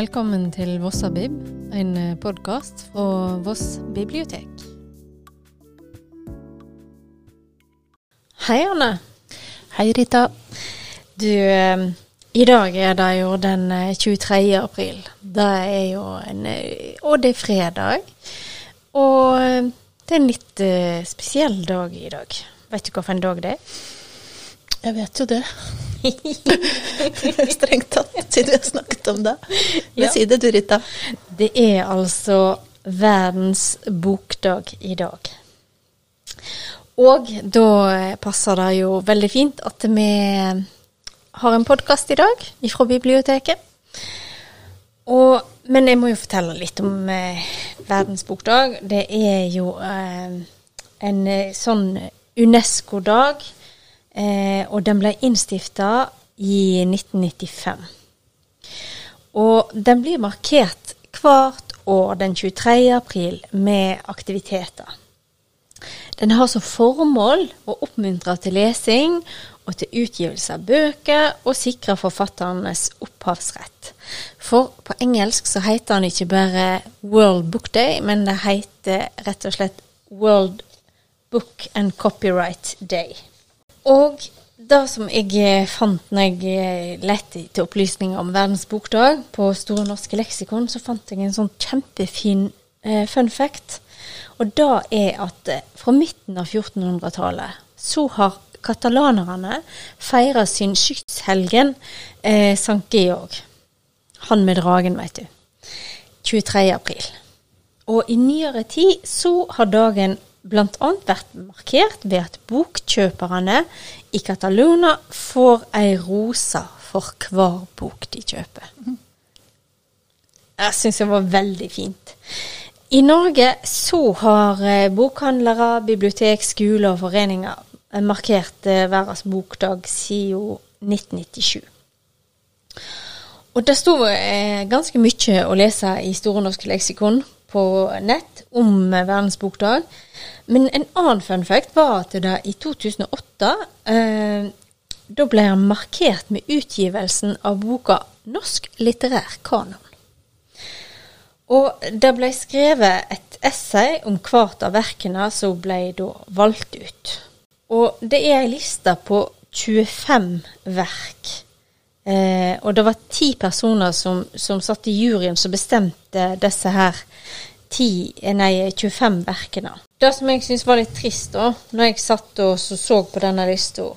Velkommen til Vossabib, en podkast fra Voss bibliotek. Hei, Anne. Hei, Rita. Du, eh, i dag er det jo den eh, 23. april. Det er jo en eh, Og det er fredag. Og eh, det er en litt eh, spesiell dag i dag. Vet du hvilken dag det er? Jeg vet jo det. Strengt tatt, siden vi har snakket om det. Men Ja. si det du, Rita. Det er altså verdens bokdag i dag. Og da passer det jo veldig fint at vi har en podkast i dag fra biblioteket. Og, men jeg må jo fortelle litt om eh, verdens bokdag. Det er jo eh, en eh, sånn UNESCO-dag, eh, og den ble innstifta i 1995. Og den blir markert hvert år den 23. april med aktiviteter. Den har som formål å oppmuntre til lesing og til utgivelse av bøker og sikre forfatternes opphavsrett. For på engelsk så heter den ikke bare World Book Day, men det heter rett og slett World Book and Copyright Day. Og det som jeg fant når jeg lette til opplysninger om verdens bokdag på Store norske leksikon, så fant jeg en sånn kjempefin eh, fun fact. Og det er at eh, fra midten av 1400-tallet så har katalanerne feira sin skytshelgen eh, Sankt Georg. Han med dragen, vet du. 23. april. Og i nyere tid så har dagen bl.a. vært markert ved at bokkjøperne i Cataluna får ei rose for hver bok de kjøper. Jeg syns det var veldig fint. I Norge så har eh, bokhandlere, bibliotek, skoler og foreninger markert eh, verdens bokdag siden 1997. Og det sto eh, ganske mye å lese i Store norske leksikon på nett om verdens bokdag. Men en annen fun fact var at det i 2008 eh, da ble han markert med utgivelsen av boka 'Norsk litterær kanon'. Og det ble skrevet et essay om hvert av verkene som ble da valgt ut. Og det er ei liste på 25 verk. Eh, og det var ti personer som, som satt i juryen som bestemte disse her 10, eh, nei, 25 verkene. Det som jeg syns var litt trist, da, når jeg satt og så på denne lista,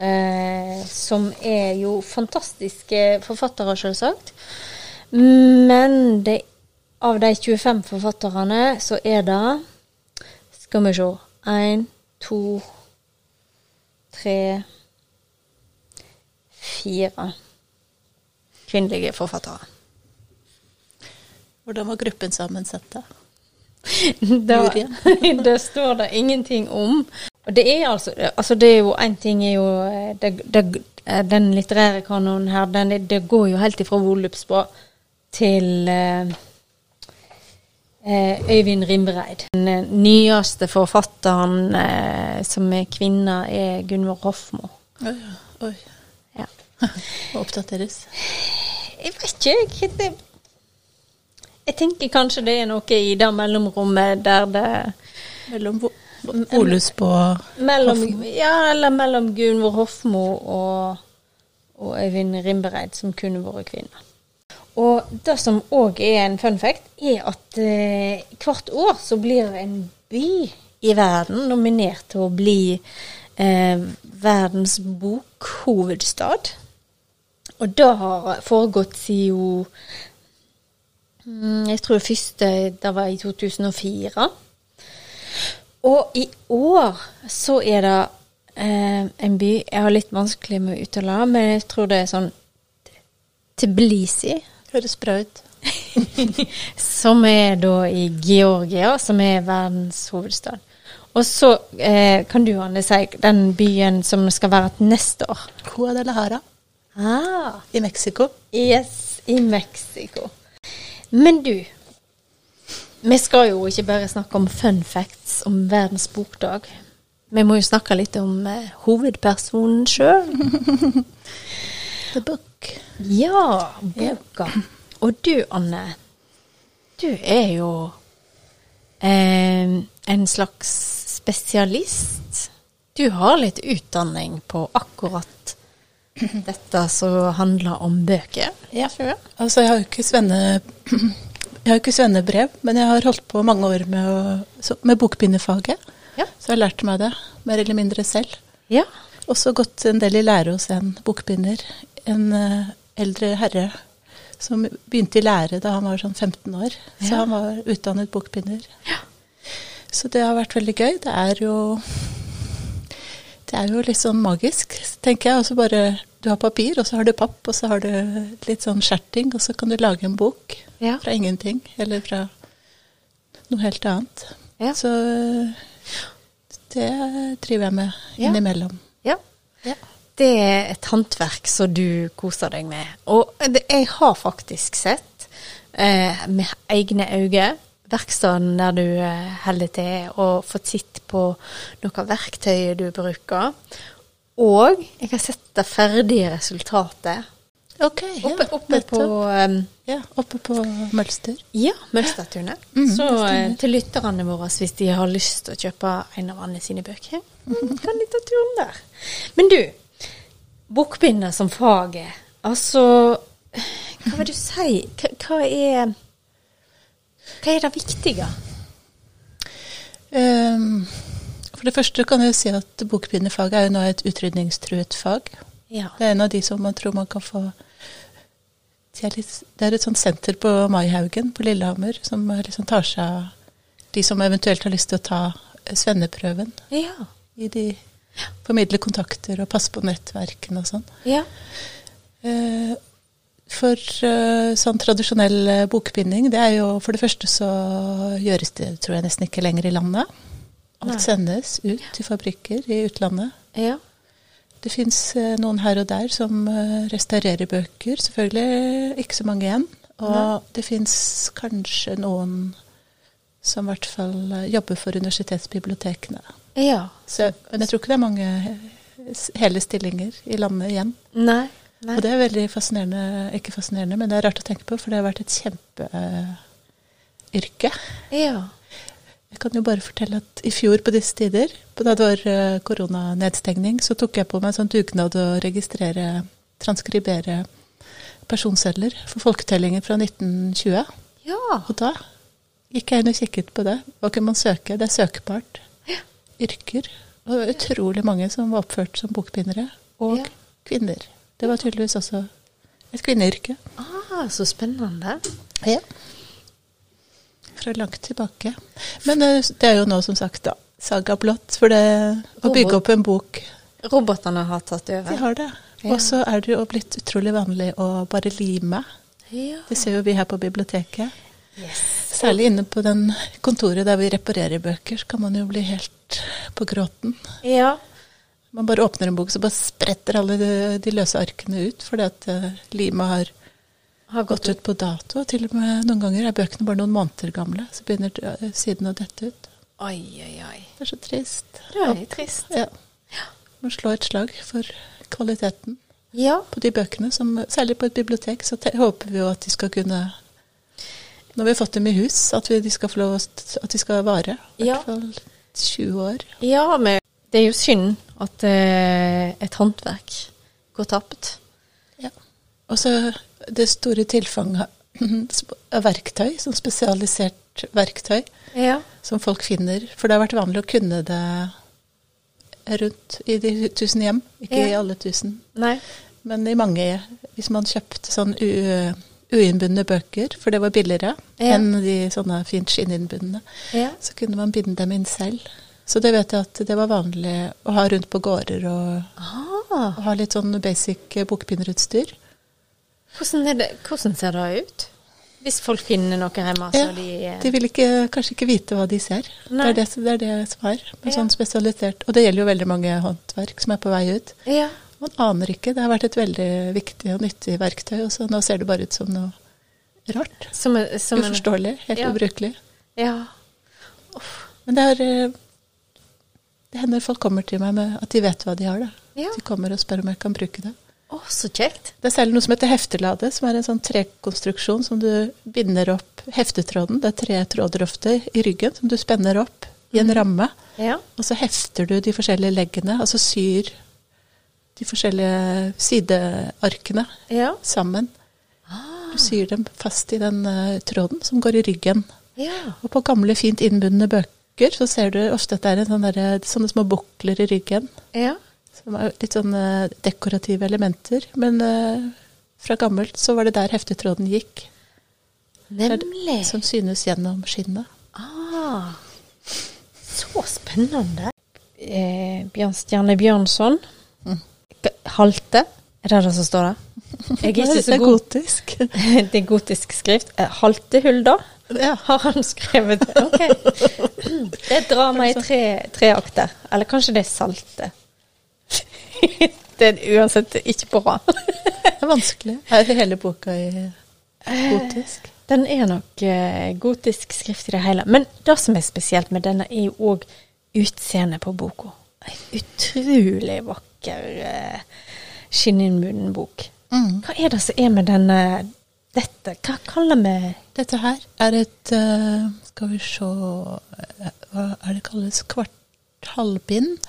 eh, som er jo fantastiske forfattere, selvsagt, men det, av de 25 forfatterne så er det Skal vi se Én, to, tre Fire kvinnelige forfattere. Hvordan var gruppen sammensatt da? Da, det står det ingenting om. Og det er altså, altså det er jo én ting er jo eh, det, det, eh, Den litterære kanonen her, den, det går jo helt ifra Volupsbå til eh, eh, Øyvind Rimreid. Den nyeste forfatteren eh, som er kvinne, er Gunvor Hofmo. Oi, oi. Ja. Må oppdateres. Jeg vet ikke, jeg, det, jeg tenker kanskje det er noe i det mellomrommet der det Mellom Volusp og Mellom, Hofmo. ja, eller mellom Gunvor Hofmo og, og Øyvind Rimbereid, som kunne vært kvinne. Og det som òg er en fun fact, er at eh, hvert år så blir en by i verden nominert til å bli eh, verdens bokhovedstad. Og det har foregått siden Jeg tror det første det var i 2004. Og i år så er det eh, en by Jeg har litt vanskelig med å uttale, men jeg tror det er sånn Tbilisi, Høres bra ut. som er da i Georgia, som er verdens hovedstad. Og så eh, kan du, Anne, si den byen som skal være til neste år. Guadalajara Ah, i Mexico. yes, i Mexico. Men du, vi skal jo ikke bare snakke om fun facts om verdens bokdag. Vi må jo snakke litt om eh, hovedpersonen sjøl. The Book. Ja, boka. Og du, Anne, du er jo eh, en slags spesialist. Du har litt utdanning på akkurat dette som handler om bøker. Ja. Altså, jeg har jo ikke svenne... Jeg har ikke svennebrev, men jeg har holdt på mange år med, å, så- med bokbindefaget. Ja. Så jeg har lært meg det, mer eller mindre selv. Ja. Også gått en del i lære hos en bokbinder. En uh, eldre herre som begynte i lære da han var sånn 15 år. Så Ja. han var utdannet bokbinder. Så det har vært veldig gøy. Det er jo Det er jo litt sånn magisk, tenker jeg. Og så bare Du har papir, og så har du papp, og så har du litt sånn skjerting, og så kan du lage en bok Ja. fra ingenting, eller fra noe helt annet. Ja. Så det driver jeg med Ja. innimellom. ja. Det er et håndverk som du koser deg med. Og det, jeg har faktisk sett eh, med egne øyne verkstedet der du eh, holder til, og fått sett på noe av verktøyet du bruker. Og jeg har sett det ferdige resultatet Ok, oppe, oppe på um, Ja, oppe på Mølster. Ja, Mølstertunet. Mm, så eh, til lytterne våre, hvis de har lyst til å kjøpe en av Anne sine bøker, kan de ta turen der. Men du, bokbinder som faget, altså Hva vil du si? Hva, hva er Hva er det viktige? Um, for det første kan jeg si at bokbinderfaget er jo nå et utrydningstruet fag. Ja. Det er en av de som man tror man kan få de er litt, Det er et sånt senter på Maihaugen på Lillehammer som liksom tar seg av de som eventuelt har lyst til å ta svenneprøven. Ja. I de formidle kontakter og passe på nettverkene og sånn. Ja. Eh, For uh, sånn tradisjonell eh, bokbinding, det er jo for det første så gjøres det tror jeg nesten ikke lenger i landet. Alt Nei. sendes ut til fabrikker i utlandet. Ja. Det fins noen her og der som uh, restaurerer bøker. Selvfølgelig ikke så mange igjen. Og Nei. det fins kanskje noen som i hvert fall eh, jobber for universitetsbibliotekene. Ja. Så, men jeg tror ikke det er mange eh, hele stillinger i landet igjen. Nei. Nei. Og det er veldig fascinerende, ikke fascinerende, men det er rart å tenke på, for det har vært et kjempeyrke. Ja. Jeg kan jo bare fortelle at i fjor på disse tider, på da det var eh, koronanedstengning, så tok jeg på meg en sånn dugnad å registrere, transkribere personsedler for folketellingen fra 1920. Ja. Og da gikk jeg inn og kikket på det. Hva kunne man søke? Det er søkbart. Yrker. Og det var utrolig mange som var oppført som bokbindere. Og Ja. kvinner. Det var tydeligvis også et kvinneyrke. Ah, så spennende. Ja. Fra langt tilbake. Men eh, det er jo nå som sagt da, saga blått. For det å bygge opp en bok Robotene har tatt over. De har det. Ja. Og så er det jo blitt utrolig vanlig å bare lime. Ja. Det ser jo vi her på biblioteket. Yes. Særlig inne på den kontoret der vi reparerer bøker, så kan man jo bli helt på gråten. Ja. Man bare åpner en bok, så bare spretter alle de, de løse arkene ut, fordi at uh, limet har Har gått ut på dato. Til og med noen ganger er bøkene bare noen måneder gamle, så begynner uh, siden å dette ut. Oi, oi, oi. Det er så trist. Det er trist. Ja. Man slår et slag for kvaliteten Ja. på de bøkene, som, særlig på et bibliotek, så håper vi jo at de skal kunne Når vi har fått dem i hus, at vi, de skal få lov at de skal vare. I Ja. hvert fall 20 år. Ja, men det er jo synd at eh, et håndverk går tapt. Ja. Og så det store tilfanget av verktøy, sånn spesialisert verktøy, Ja. som folk finner. For det har vært vanlig å kunne det rundt i de tusen hjem, ikke i alle tusen. Nei. Men i mange, hvis man kjøpte sånn uinnbundne bøker, for det var billigere Ja. enn de sånne fint skinninnbundne, Ja. så kunne man binde dem inn selv. Så det vet jeg at det var vanlig å ha rundt på gårder og, Ah, og ha litt sånn basic eh, bokbinderutstyr. hvordan, det, hvordan ser det ut? Hvis folk finner noe hjemme, så Ja, de eh, De vil ikke, kanskje ikke vite hva de ser. Det er det, det er det som er. med Ja. sånn spesialisert. Og det gjelder jo veldig mange håndverk som er på vei ut. Ja. Man aner ikke. Det har vært et veldig viktig og nyttig verktøy, og så nå ser det bare ut som noe rart. Som, som Uforståelig. Helt Ja. ubrukelig. Ja. Men det er eh, Det hender folk kommer til meg med at de vet hva de har, da. Ja. De kommer og spør om jeg kan bruke det. Å, så kjekt. Det er særlig noe som heter heftelade, som er en sånn trekonstruksjon som du binder opp heftetråden. Det er tre tråder ofte i ryggen som du spenner opp i en ramme. Ja. Og så hefter du de forskjellige leggene, altså syr de forskjellige sidearkene Ja. sammen. Du syr dem fast i den uh, tråden som går i ryggen. Ja. Og på gamle, fint innbundne bøker så ser du ofte at det er en sånn der, sånne små bukler i ryggen. Ja. Som er litt sånne dekorative elementer. Men uh, fra gammelt så var det der heftetråden gikk. Nemlig. Som synes gjennom skinnet. Ah, så spennende. Eh, Bjørnstjerne Bjørnson. Mm. Halte, er det det som står der? Jeg er ikke det så er god. Det er gotisk skrift. Eh, Haltehulda Ja. har han skrevet. Ok. Det er et drama i tre, tre akter. Eller kanskje det er salte. Det er uansett ikke bra. Det er vanskelig. Er hele boka i gotisk? Den er nok eh, gotisk skrift i det hele. Men det som er spesielt med denne, er jo òg utseendet på boka. En utrolig vakker eh, skinninnbunden bok. Mm. Hva er det som er med denne dette? Hva kaller vi Dette her er et eh, Skal vi se eh, Hva er det kalles? Kvartalbind.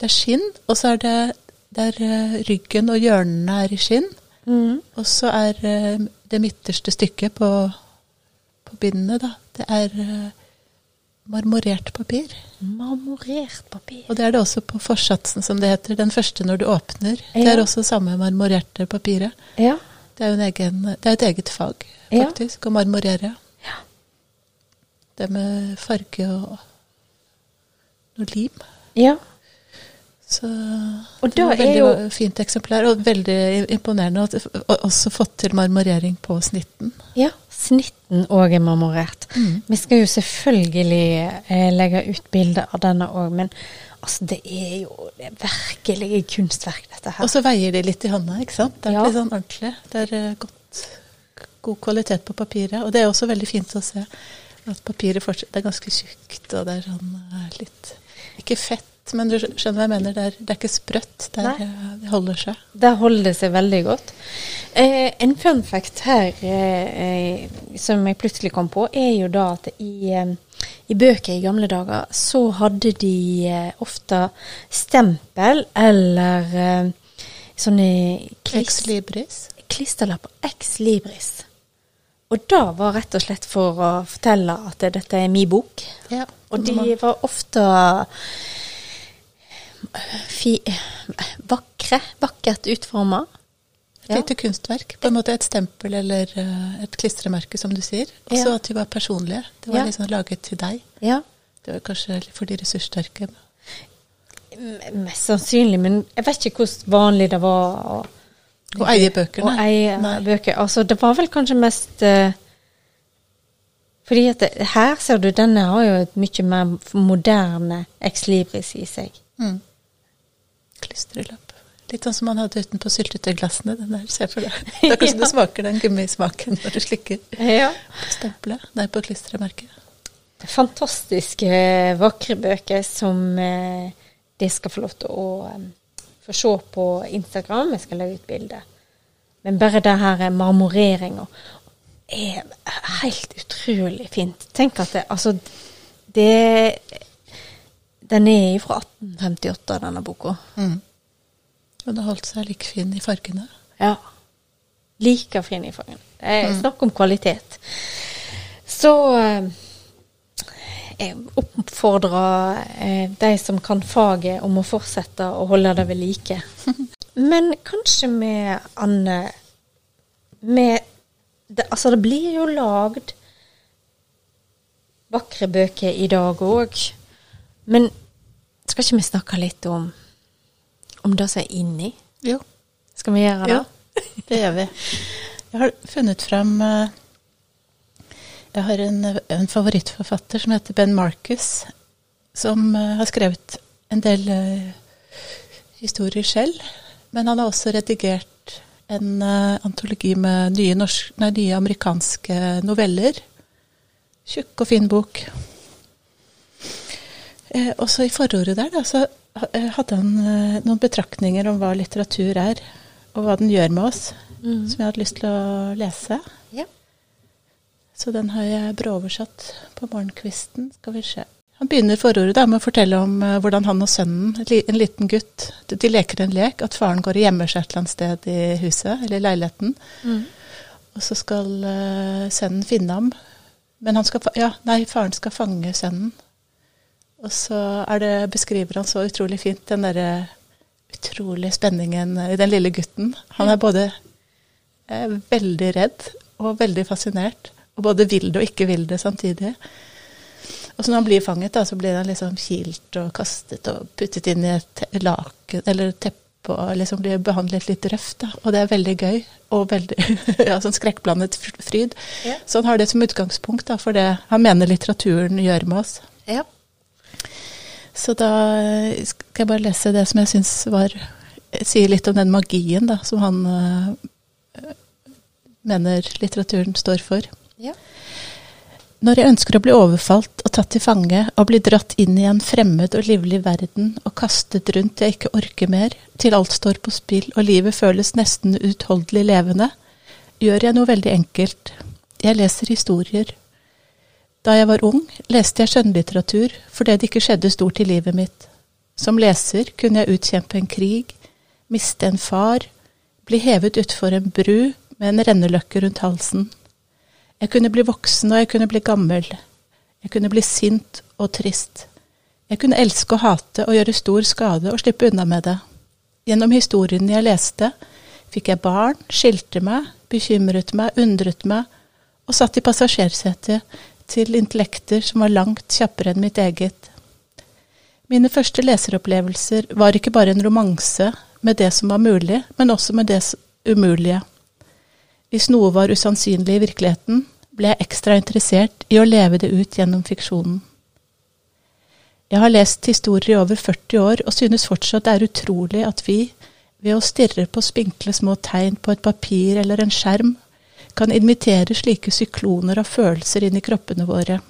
Det er skinn, og så er det der eh, ryggen og hjørnene er i skinn. Og så er det midterste stykket på, på bindene, da, det er marmorert papir. marmorert papir? Og det er det også på forsatsen, som det heter. Den første når du åpner. Det er også samme marmorerte papiret. Ja. Det er jo en egen, det er et eget fag, faktisk, å marmorere. Ja. Det med farge og noe lim. ja. Så Og det er var veldig jo fint eksemplar, og veldig imponerende. at også fått til marmorering på snitten. Ja, snitten òg er marmorert. Mm. Vi skal jo selvfølgelig eh, legge ut bilde av denne òg, men altså, det er jo det er virkelig kunstverk, dette her. Og så veier det litt i hånda, ikke sant? Det er Ja. litt sånn ordentlig. Det er eh, godt, god kvalitet på papiret. Og det er også veldig fint å se at papiret fortsatt det er ganske tjukt, og det er sånn eh, litt Ikke fett, men du skjønner hva jeg mener. Det er, det er ikke sprøtt. Det, er, eh, det holder seg. Der holder det seg veldig godt. Eh, en fun fact her eh, som jeg plutselig kom på, er jo da at i, eh, i bøker i gamle dager så hadde de eh, ofte stempel eller eh, sånne Ex libris. klisterlapper ex libris. Og det var rett og slett for å fortelle at dette er min bok. Ja. Og de var ofte fi, vakre, vakkert utforma. Et lite kunstverk. På en måte et stempel eller eh, et klistremerke, som du sier. Og så at de var personlige. Det var liksom laget til deg. Ja, Det var kanskje for de ressurssterke. mest sannsynlig, men jeg vet ikke hvor vanlig det var å, Å eie bøkene. å eie Nei. bøker. Altså, det var vel kanskje mest uh, Fordi at det, her ser du, denne har jo et mye mer moderne ex libris i seg. Mm. Klistrelapp. Litt sånn som man hadde utenpå syltetøyglassene. Den der, se for deg. Det er kanskje Ja. du smaker den gummismaken når du slikker Ja. på stempelet. Nei, på klistremerket. fantastiske, vakre bøker som eh, de skal få lov til å eh, få se på Instagram. Jeg skal legge ut bilde. Men bare det her marmoreringa er helt utrolig fint. Tenk at det Altså, det Den er fra 1858, denne boka. Mm. Og det holdt seg like fin i fargene. Ja. Like fin i fargene. Er snakk om kvalitet. Så eh, jeg oppfordrer eh, de som kan faget, om å fortsette å holde det ved like. Men kanskje med Anne med det, Altså, det blir jo lagd vakre bøker i dag òg. Men skal ikke vi snakke litt om, om det som er inni? Jo. Skal vi gjøre det? Ja, det gjør vi. Jeg har funnet fram eh, Jeg har en, en favorittforfatter som heter Ben Marcus, som eh, har skrevet en del eh, historier selv. Men han har også redigert en antologi med nye, norsk, nei, nye amerikanske noveller. Tjukk og fin bok. Eh, også i forordet der da, så hadde han eh, noen betraktninger om hva litteratur er. og hva den gjør med oss, Mm. som jeg hadde lyst til å lese. Ja. Så den har jeg bråoversatt på morgenkvisten. Skal vi se. Han begynner forordet da, med å fortelle om eh, hvordan han og sønnen, en liten gutt, de, leker en lek, at faren går og gjemmer seg et eller annet sted i huset, eller i leiligheten. Mm. Og så skal eh, sønnen finne ham. Men han skal, ja, nei, faren skal fange sønnen. Og så er det, beskriver han så utrolig fint den derre utrolig spenningen i den lille gutten. Han er både eh, veldig redd og veldig fascinert. Og både vil det og ikke vil det samtidig. Og så når han blir fanget, da, så blir han liksom kilt og kastet og puttet inn i et laken eller teppe og liksom blir behandlet litt røft. Da. Og det er veldig gøy og veldig ja, sånn skrekkblandet fr- fryd. Ja. Så han har det som utgangspunkt da, for det han mener litteraturen gjør med oss. Ja. Så da skal jeg bare lese det som jeg syns var Sier litt om den magien da, som han uh, mener litteraturen står for. Ja. Når jeg ønsker å bli overfalt og tatt til fange og bli dratt inn i en fremmed og livlig verden og kastet rundt til jeg ikke orker mer, til alt står på spill og livet føles nesten uutholdelig levende, gjør jeg noe veldig enkelt. Jeg leser historier. Da jeg var ung, leste jeg skjønnlitteratur fordi det ikke skjedde stort i livet mitt. Som leser kunne jeg utkjempe en krig, miste en far, bli hevet utfor en bru med en renneløkke rundt halsen. Jeg kunne bli voksen, og jeg kunne bli gammel. Jeg kunne bli sint og trist. Jeg kunne elske og hate og gjøre stor skade og slippe unna med det. Gjennom historiene jeg leste, fikk jeg barn, skilte meg, bekymret meg, undret meg, og satt i passasjersetet til intellekter som var langt kjappere enn mitt eget. Mine første leseropplevelser var ikke bare en romanse med det som var mulig, men også med det umulige. Hvis noe var usannsynlig i virkeligheten, ble jeg ekstra interessert i å leve det ut gjennom fiksjonen. Jeg har lest historier i over 40 år og synes fortsatt det er utrolig at vi, ved å stirre på spinkle små tegn på et papir eller en skjerm, kan invitere slike sykloner av følelser inn i kroppene våre.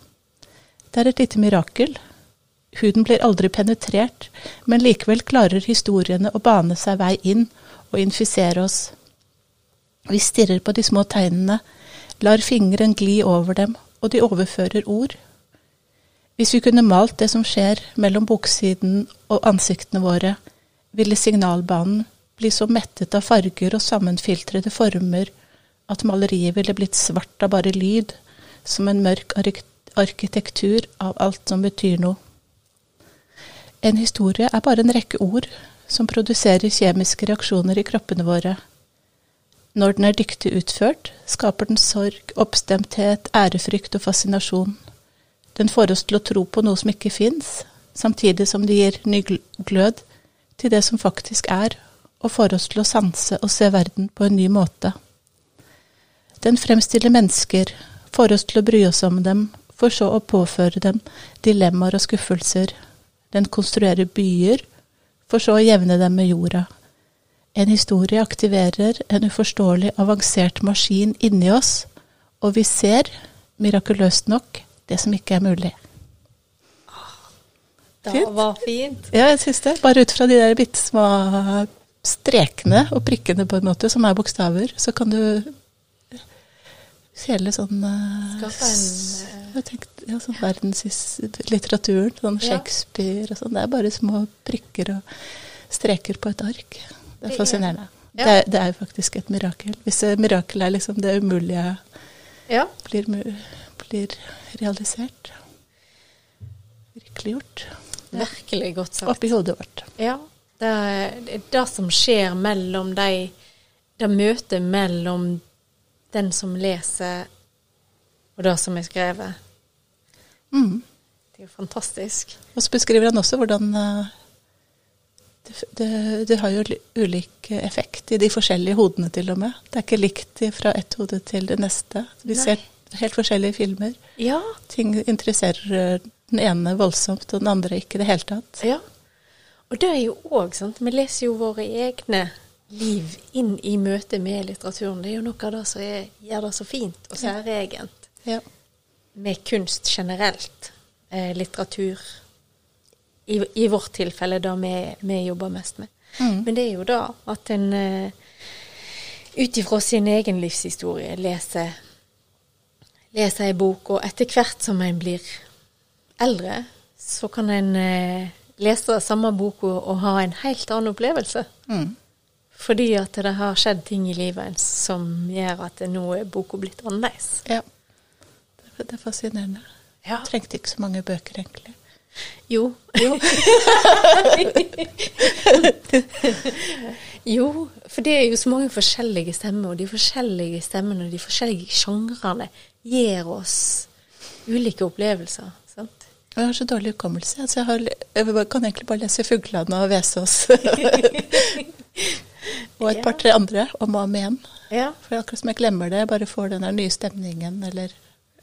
Det er et lite mirakel. Huden blir aldri penetrert, men likevel klarer historiene å bane seg vei inn og infisere oss. Vi stirrer på de små tegnene, lar fingeren gli over dem, og de overfører ord. Hvis vi kunne malt det som skjer mellom boksiden og ansiktene våre, ville signalbanen bli så mettet av farger og sammenfiltrede former at maleriet ville blitt svart av bare lyd, som en mørk arkitektur av alt som betyr noe. En historie er bare en rekke ord som produserer kjemiske reaksjoner i kroppene våre. Når den er dyktig utført, skaper den sorg, oppstemthet, ærefrykt og fascinasjon. Den får oss til å tro på noe som ikke fins, samtidig som det gir ny glød til det som faktisk er, og får oss til å sanse og se verden på en ny måte. Den fremstiller mennesker, får oss til å bry oss om dem, for så å påføre dem dilemmaer og skuffelser. Den konstruerer byer, for så å jevne dem med jorda. En historie aktiverer en uforståelig avansert maskin inni oss, og vi ser, mirakuløst nok, det som ikke er mulig. Det Fint. var fint. Ja, jeg syns det. Bare ut fra de der bitte små strekene og prikkene, på en måte, som er bokstaver, så kan du hele sånn eh, eh, Jeg tenkte, ja, sånn verdenslitteraturen, sånn. Shakespeare og sånn. Det er bare små prikker og streker på et ark. Det er er- fascinerende. Ja. Det, er, det er faktisk et mirakel. Hvis et mirakel er liksom det umulige Ja. blir, blir realisert. Virkeliggjort. Virkelig godt sagt. Oppi hodet vårt. Ja. Det det, er det som skjer mellom de Det møtet mellom den som leser, og det som er skrevet. Mm. Det er jo fantastisk. Og så beskriver han også hvordan eh, det, det, det har jo li- ulik effekt i de forskjellige hodene til og med. Det er ikke likt fra ett hode til det neste. Vi Nei. ser helt forskjellige filmer. Ja. Ting interesserer eh, den ene voldsomt, og den andre ikke i det hele tatt. Ja. Og det er jo òg sant, vi leser jo våre egne liv inn i møte med litteraturen. Det er jo noe av det som er, gjør det så fint og særegent Ja. med kunst generelt. Eh, litteratur. I, I vårt tilfelle det vi, vi jobber mest med. Mm. Men det er jo da at en eh, ut ifra sin egen livshistorie leser leser ei bok, og etter hvert som en blir eldre, så kan en eh, lese samme boka og ha en helt annen opplevelse. Mm. Fordi at det har skjedd ting i livet som gjør at nå er boka blitt annerledes. Ja. Det, er fascinerende. Ja. Trengte ikke så mange bøker, egentlig. Jo. jo, for det er jo så mange forskjellige stemmer, og de forskjellige stemmene og de forskjellige sjangrene gir oss ulike opplevelser. sant? Jeg har så dårlig hukommelse. Altså jeg, har, jeg kan egentlig bare lese 'Fuglene' og 'Vesaas'. og et par-tre andre om og om igjen. Ja. For akkurat som jeg glemmer det, jeg bare får den der nye stemningen, eller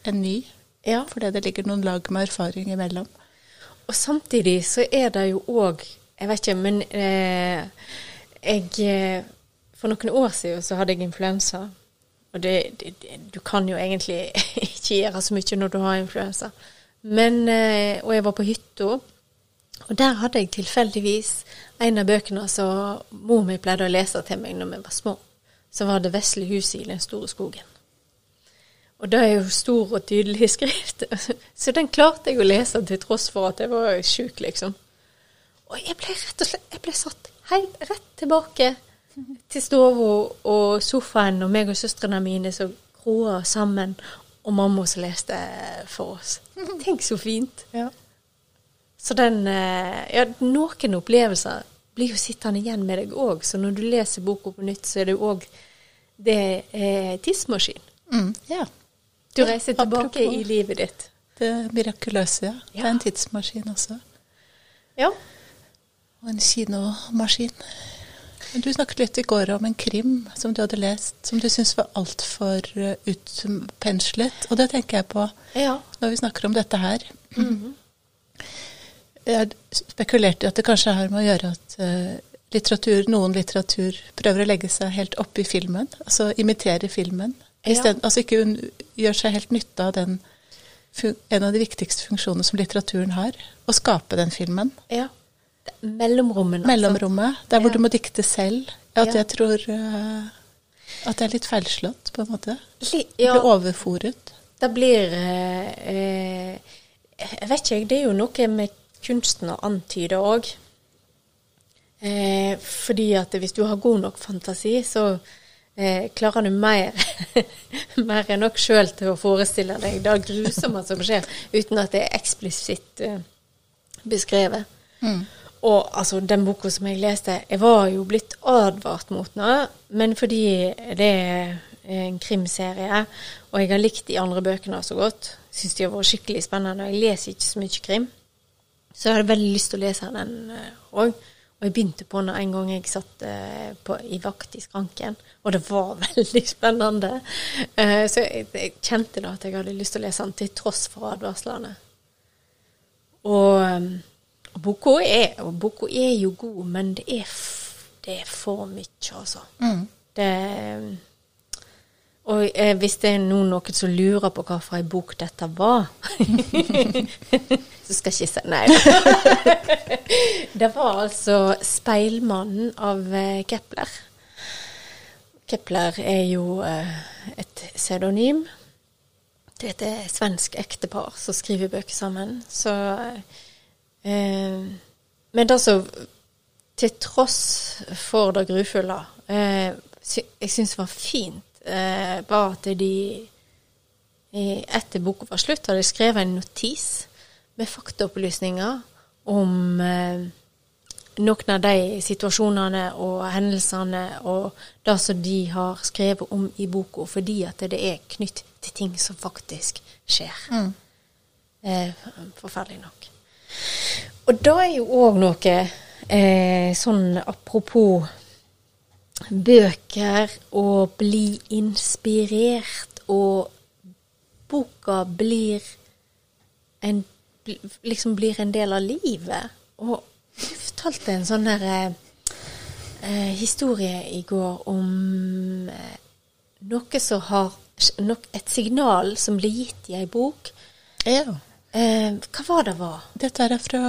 en ny. ja. Fordi det ligger noen lag med erfaring imellom. Og samtidig så er det jo òg Jeg vet ikke, men eh, jeg eh, For noen år siden så hadde jeg influensa. Og det, det, det, du kan jo egentlig ikke gjøre så mye når du har influensa. Men eh, Og jeg var på hytta, og der hadde jeg tilfeldigvis en av bøkene som mor mi pleide å lese til meg når vi var små. Så var det 'Vesle huset i den store skogen'. Og det er jo stor og tydelig skrift. Så den klarte jeg å lese til tross for at jeg var sjuk, liksom. Og jeg ble rett og slett jeg ble satt helt rett tilbake til stua og sofaen, og meg og søstrene mine som groa sammen, og mamma som leste for oss. Tenk så fint. Ja. Så den eh, Ja, noen opplevelser blir jo sittende igjen med deg òg, så når du leser boka på nytt, så er det jo òg Det er tidsmaskin. Mm, ja. Du reiser tilbake Apropos- i livet ditt. Det mirakuløse, ja. Det er en tidsmaskin også. Ja. Og en kinomaskin. Men Du snakket litt i går om en krim som du hadde lest, som du syntes var altfor uh, utpenslet. Og det tenker jeg på Ja. når vi snakker om dette her. Mhm. Jeg spekulerte i at det kanskje har med å gjøre at eh, litteratur, noen litteratur prøver å legge seg helt oppi filmen, altså imitere filmen. Ja. Stedet, altså ikke un, gjør seg helt nytte av den, en av de viktigste funksjonene som litteraturen har, å skape den filmen. ja. Mellomrommene. altså. Mellomrommet, der hvor Ja. du må dikte selv. At Ja. jeg tror uh, at det er litt feilslått, på en måte. Li, ja, blir overfòret. det blir uh, uh, Jeg vet ikke, det er jo noe med kunsten å antyde òg. Eh, fordi at hvis du har god nok fantasi, så eh, klarer du mer, mer enn nok sjøl til å forestille deg det grusomme som skjer, uten at det er eksplisitt eh, beskrevet. Mm. Og altså, den boka som jeg leste, jeg var jo blitt advart mot noe, men fordi det er en krimserie, og jeg har likt de andre bøkene så godt, syns de har vært skikkelig spennende, og jeg leser ikke så mye krim, så jeg hadde veldig lyst til å lese den òg. Og jeg begynte på den en gang jeg satt eh, på, i vakt i skranken, og det var veldig spennende. Eh, så jeg, jeg kjente da at jeg hadde lyst til å lese den, til tross for advarslene. Og, og boka er, er jo god, men det er, det er for mye, altså. Mm. Det, og eh, hvis det er noen, noen som lurer på hva for ei bok dette var, så skal jeg si Nei. det var altså 'Speilmannen' av eh, Kepler. Kepler er jo eh, et pseudonym. Det er et eh, svensk ektepar som skriver bøker sammen. Så eh, Men som til tross for det grufulle eh, jeg syns var fint, eh, var at de etter boka var slutt, hadde skrevet en notis med faktaopplysninger om eh, noen av de situasjonene og hendelsene og det som de har skrevet om i boka, fordi at det er knytt til ting som faktisk skjer. Mm. Eh, forferdelig nok. Og da er jo òg noe eh, sånn apropos bøker og bli inspirert, og boka blir en liksom blir en del av livet. Og du fortalte en sånn der eh, eh, historie i går om eh, noe som har Et signal som blir gitt i ei bok. Ja. Eh, hva var det var? Dette er fra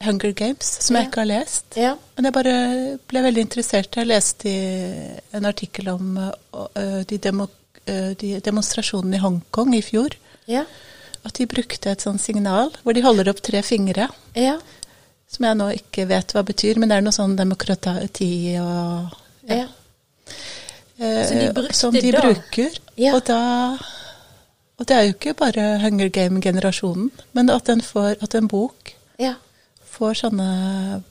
Hunger Games, som jeg ikke har lest. Ja. Men jeg bare ble veldig interessert. Jeg leste i en artikkel om uh, de, demo, uh, de demonstrasjonene i Hongkong i fjor. Ja. At de brukte et sånt signal hvor de holder opp tre fingre. Ja. Som jeg nå ikke vet hva betyr, men det er noe sånn demokrati og ja. eh, Så de brukte som de bruker. Ja. Og da Og det er jo ikke bare Hunger Game-generasjonen, men at får, at en bok Ja. får sånne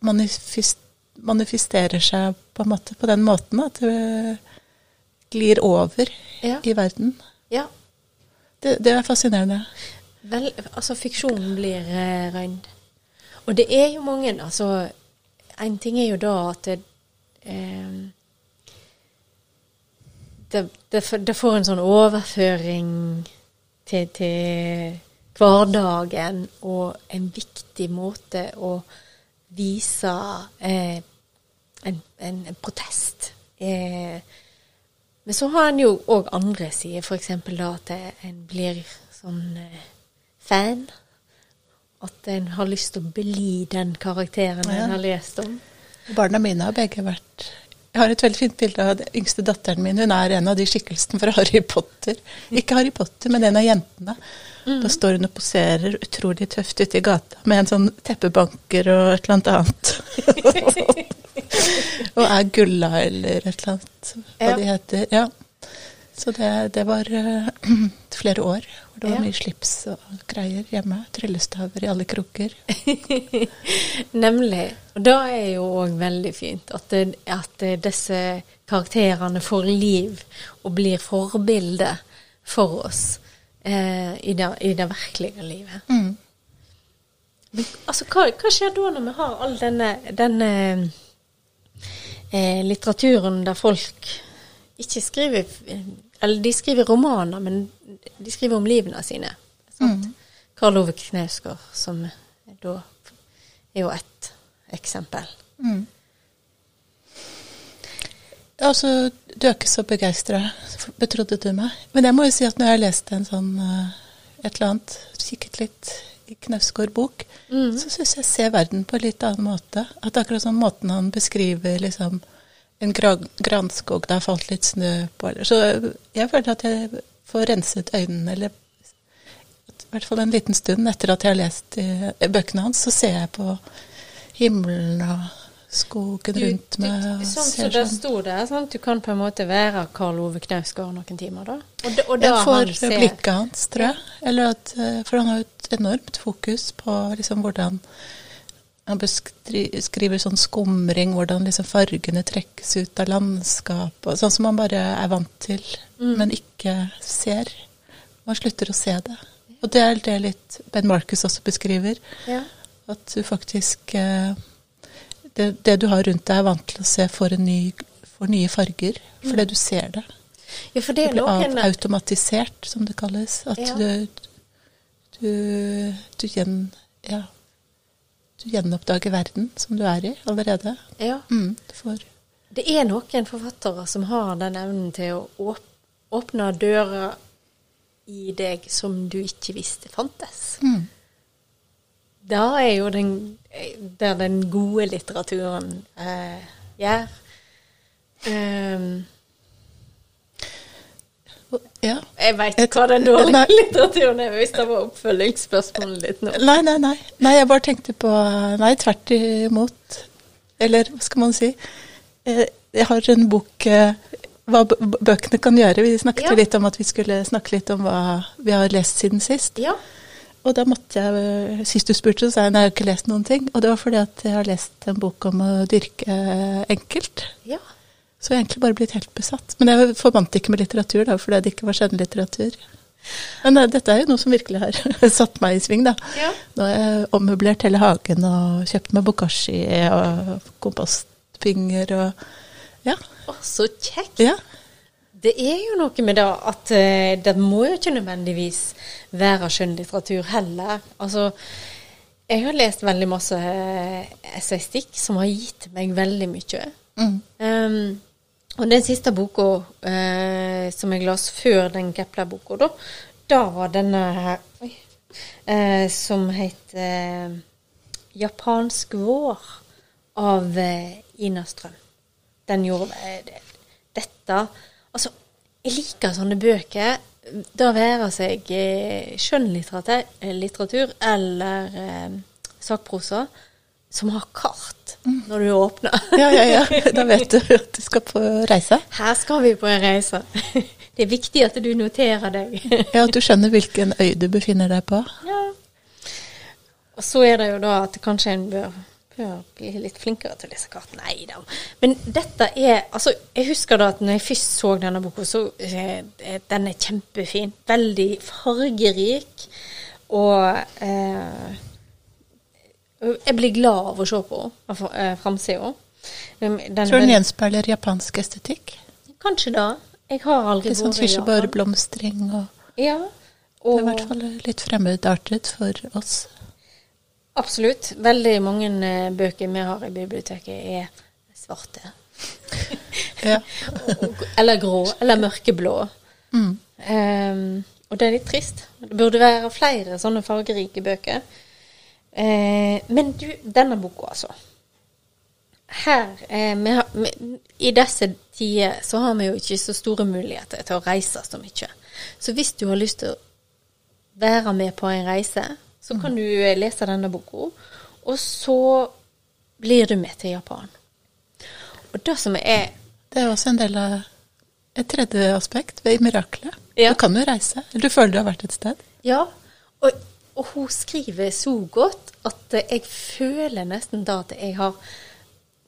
manifest, manifesterer seg på måte på den måten at det glir over Ja. i verden. ja. Det, det er fascinerende. Vel, altså fiksjonen blir eh, røynd. Og det er jo mange, altså En ting er jo da at det eh, det, det får en sånn overføring til, til hverdagen, og en viktig måte å vise eh, en, en, en protest. Eh, men så har en jo òg andre sider, f.eks. da at en blir sånn eh, fan. At en har lyst til å bli den karakteren Ja. en har lest om. Barna mine har begge vært Jeg har et veldig fint bilde av den yngste datteren min. Hun er en av de skikkelsene fra Harry Potter. Ikke Harry Potter, men en av jentene. Da står hun og poserer utrolig tøft ute i gata med en sånn teppebanker og et eller annet annet. og er Gulla eller et eller annet, hva Ja. de heter. Ja. Så det, det var uh, flere år hvor det var Ja. mye slips og greier hjemme. Tryllestaver i alle kroker. Nemlig. Og da er jo òg veldig fint at, det, at disse karakterene får liv og blir forbilde for oss eh, i, det, i det virkelige livet. Mm. Men, altså, hva, hva skjer da når vi har all denne, denne eh, litteraturen der folk ikke skriver Eller de skriver romaner, men de skriver om livene sine. Sant? Karl Ove Knausgård, som da er jo ett eksempel. Mm. Altså, du er ikke så begeistra, betrodde du meg. Men jeg må jo si at når jeg har lest en sånn eh, et eller annet, kikket litt Knausgård-bok, Mm. så syns jeg ser verden på en litt annen måte. At akkurat sånn måten han beskriver liksom en gra granskog det har falt litt snø på eller Så jeg føler at jeg får renset øynene, eller i hvert fall en liten stund etter at jeg har lest bøkene hans, så ser jeg på himmelen og skogen rundt meg. og sånn ser som det sånn- sto der, sånn at du kan på en måte være Karl Ove Knausgård noen timer, da. Og, da- og da Jeg han får ser- blikket hans, tror jeg. Eller at, eh, for han har jo et enormt fokus på liksom hvordan Han beskriver sånn skumring, hvordan liksom fargene trekkes ut av landskap, sånn som man bare er vant til, Mm. men ikke ser. Man slutter å se det. Og det er det litt Ben Marcus også beskriver. Ja. At du faktisk eh, det, det du har rundt deg, er vant til å se, for, en ny, for nye farger. Fordi du ser det. ja, for Det det blir noen automatisert, som det kalles. At Ja. du, du, du, gjen, ja, du gjenoppdager verden som du er i allerede. Ja. Mm, Det er noen forfattere som har den evnen til å åpne dører i deg som du ikke visste fantes. mm, Da er jo den, der den gode litteraturen eh, gjør. Um, ja. jeg veit hva den dårlige Nei. litteraturen er, hvis det var oppfølgingsspørsmålet ditt nå. Nei, nei, nei. Nei, jeg bare tenkte på Nei, tvert imot. Eller hva skal man si? Eh, Jeg har en bok eh, hva bøkene kan gjøre. Vi snakket Ja. litt om at vi skulle snakke litt om hva vi har lest siden sist. Ja. Og da måtte jeg, sist du spurte, så sa jeg nei, jeg har ikke lest noen ting. Og det var fordi at jeg har lest en bok om å dyrke eh, enkelt. ja. Så jeg har egentlig bare blitt helt besatt. Men jeg forbandt ikke med litteratur, da, fordi det ikke var skjønnlitteratur. Men eh, dette er jo noe som virkelig har satt meg i sving, da. Ja. Nå har jeg ommøblert hele hagen og kjøpt meg bokashi og kompostpinger og Ja. Å, så kjekt. ja. Det er jo noe med det at eh, det må jo ikke nødvendigvis være skjønnlitteratur heller. Altså, jeg har lest veldig masse eh, essaystikk som har gitt meg veldig mye. Mm. Um, og den siste boka eh, som jeg las før den Kepler-boka, da, da var denne her Oi, eh, som heter eh, 'Japansk vår' av eh, Ina Strøm. Den gjorde det- dette Altså, jeg liker sånne bøker. Da være seg eh, skjønnlitteratur eh, eller eh, sakprosa som har kart når du åpner. Ja, ja, ja. Da vet du at du skal på reise. Her skal vi på en reise. Det er viktig at du noterer deg. Ja, at du skjønner hvilken øy du befinner deg på. Ja. Og så er det jo da at kanskje en bør, bør bli litt flinkere til å lese kart. Nei da. Men dette er Altså, jeg husker da at når jeg først så denne boka, så eh, Den er kjempefin. Veldig fargerik. Og eh, jeg blir glad av å se på eh, framsida. Tror du den gjenspeiler japansk estetikk? Kanskje da. Jeg har aldri sånn vært i Japan. kirsebærblomstring og Ja. Det er i hvert fall litt fremmedartet for oss. Absolutt. Veldig mange eh, bøker vi har i biblioteket, er svarte. Ja. Eller grå. Eller mørkeblå. Mm. Um, og det er litt trist. Det burde være flere sånne fargerike bøker. Eh, men du, denne boka, altså. Her eh, vi har, vi, I disse tider så har vi jo ikke så store muligheter til å reise så mye. Så hvis du har lyst til å være med på en reise, så kan du eh, lese denne boka, og så blir du med til Japan. Og det som er Det er også en del av et tredje aspekt ved miraklet. Ja. Du kan jo reise. Du føler du har vært et sted. Ja, og, og hun skriver så godt at jeg føler nesten da at jeg har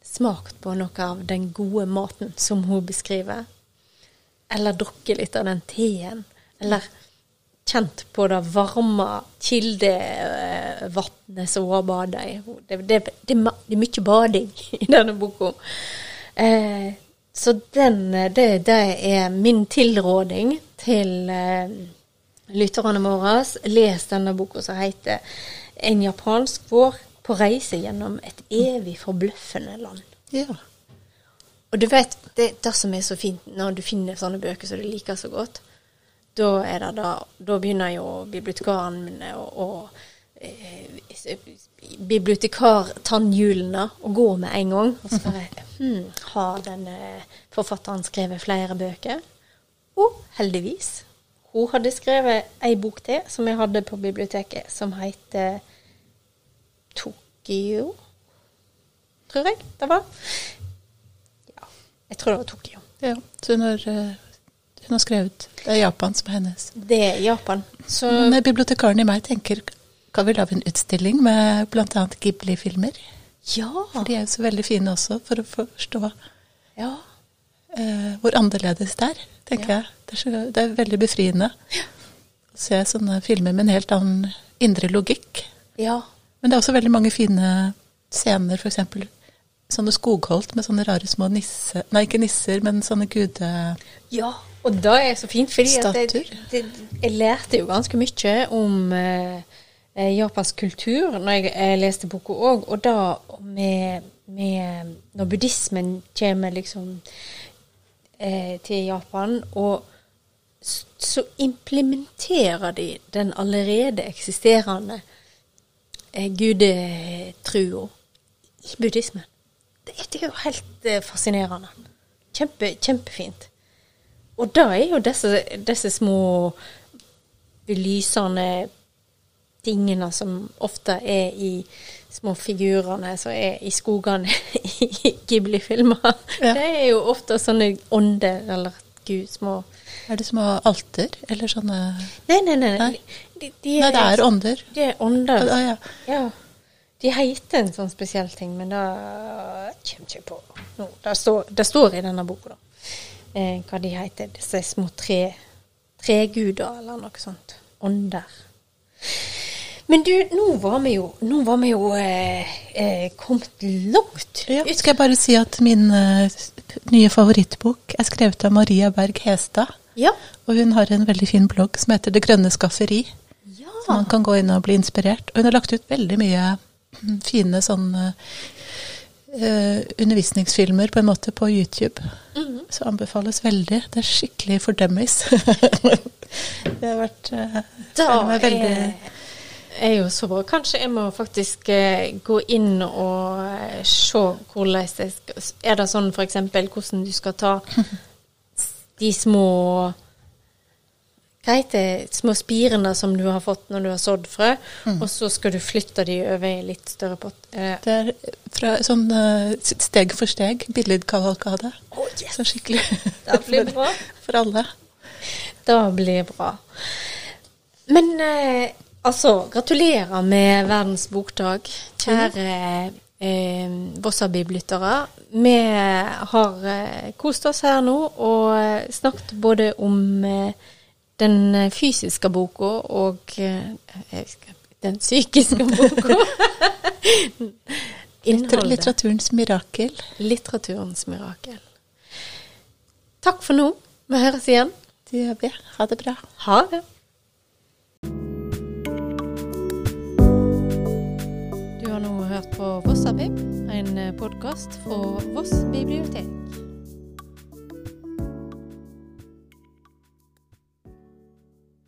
smakt på noe av den gode maten som hun beskriver. Eller drukket litt av den teen. Eller kjent på det varme kildevannet som hun har bada i. Det, det, det, det er mye bading i denne boka. Eh, så den, det, det er min tilråding til eh, lytterne våre. Les denne boka som heter 'En japansk vår på reise gjennom et evig forbløffende land'. Ja. Og du vet, det, det som er så fint når du finner sånne bøker som du liker så godt, da er det da Da begynner jo bibliotekaren mine å, eh, bibliotekartannhjulene å gå med en gang. Og så bare hmm, Har denne forfatteren skrevet flere bøker? Og heldigvis. Hun hadde skrevet ei bok til som jeg hadde på biblioteket, som heter Tokyo, tror jeg det var. Ja, jeg tror det var Tokyo. ja. Så når eh, hun har skrevet Det er Japan som er hennes. Det er Japan. Så Men bibliotekaren i meg tenker kan vi lage en utstilling med bl.a. Ghibli-filmer? ja. For de er jo så veldig fine også, for å forstå ja. eh, hvor annerledes det er, tenker Ja. jeg. Det er, så, det er veldig befriende å se sånne filmer med en helt annen indre logikk. Ja. Men det er også veldig mange fine scener, f.eks. sånne skogholt med sånne rare små nisser Nei, ikke nisser, men sånne gude... Ja, og det er så fint, fordi at jeg, jeg lærte jo ganske mye om eh, eh, japansk kultur når jeg, jeg leste boka òg, og da med, med Når buddhismen kommer liksom eh, til Japan, og så implementerer de den allerede eksisterende eh, gudetrua i buddhismen. Det, det er jo helt eh, fascinerende. Kjempe, kjempefint. Og da er jo disse, disse små belysende tingene som ofte er i små figurene som er i skogene i Ghibli-filmer. Ja. Det er jo ofte sånne ånder eller gud, små Er det små alter, eller sånne Nei, nei, nei. Nei. De, de Nei, det er ånder. De er ånder. Ja, ja. Ja. De heter en sånn spesiell ting, men det kommer ikke på nå. Det står, det står i denne boka, da. Eh, hva de heter. Disse små tre, treguder, eller noe sånt. Ånder. Men du, nå var vi jo, var vi jo eh, eh, kommet langt Ja, ut. skal jeg bare si at min eh, nye favorittbok er skrevet av Maria Berg Hestad. Ja. Og hun har en veldig fin blogg som heter Det grønne skafferi. ja. Så man kan gå inn og bli inspirert. Og hun har lagt ut veldig mye mm, fine sånne eh, undervisningsfilmer på en måte på YouTube. Mhm. Så anbefales veldig. Det er skikkelig for dummies. det har vært eh, Da veldig er er jo så bra. Kanskje jeg må faktisk eh, gå inn og eh, se hvordan jeg skal Er det sånn f.eks. hvordan du skal ta de små hva det er små spirene som du har fått når du har sådd frø, Mm. og så skal du flytte de over i litt større pott. Eh, Det er fra sånn eh, steg for steg, billedkavalkade. Så skikkelig Det blir bra. for alle. Det blir bra. Men eh, altså, gratulerer med verdens bokdag, kjære eh, Vossabib-lyttere. Vi har eh, kost oss her nå og eh, snakket både om eh, den fysiske boka og eh, den psykiske boka. Litteraturens mirakel. Litteraturens mirakel. Takk for nå. Vi høres igjen. Det gjør vi. Ha det bra. Ha det. Du har nå hørt på Vossabib, en podkast fra Voss bibliotek.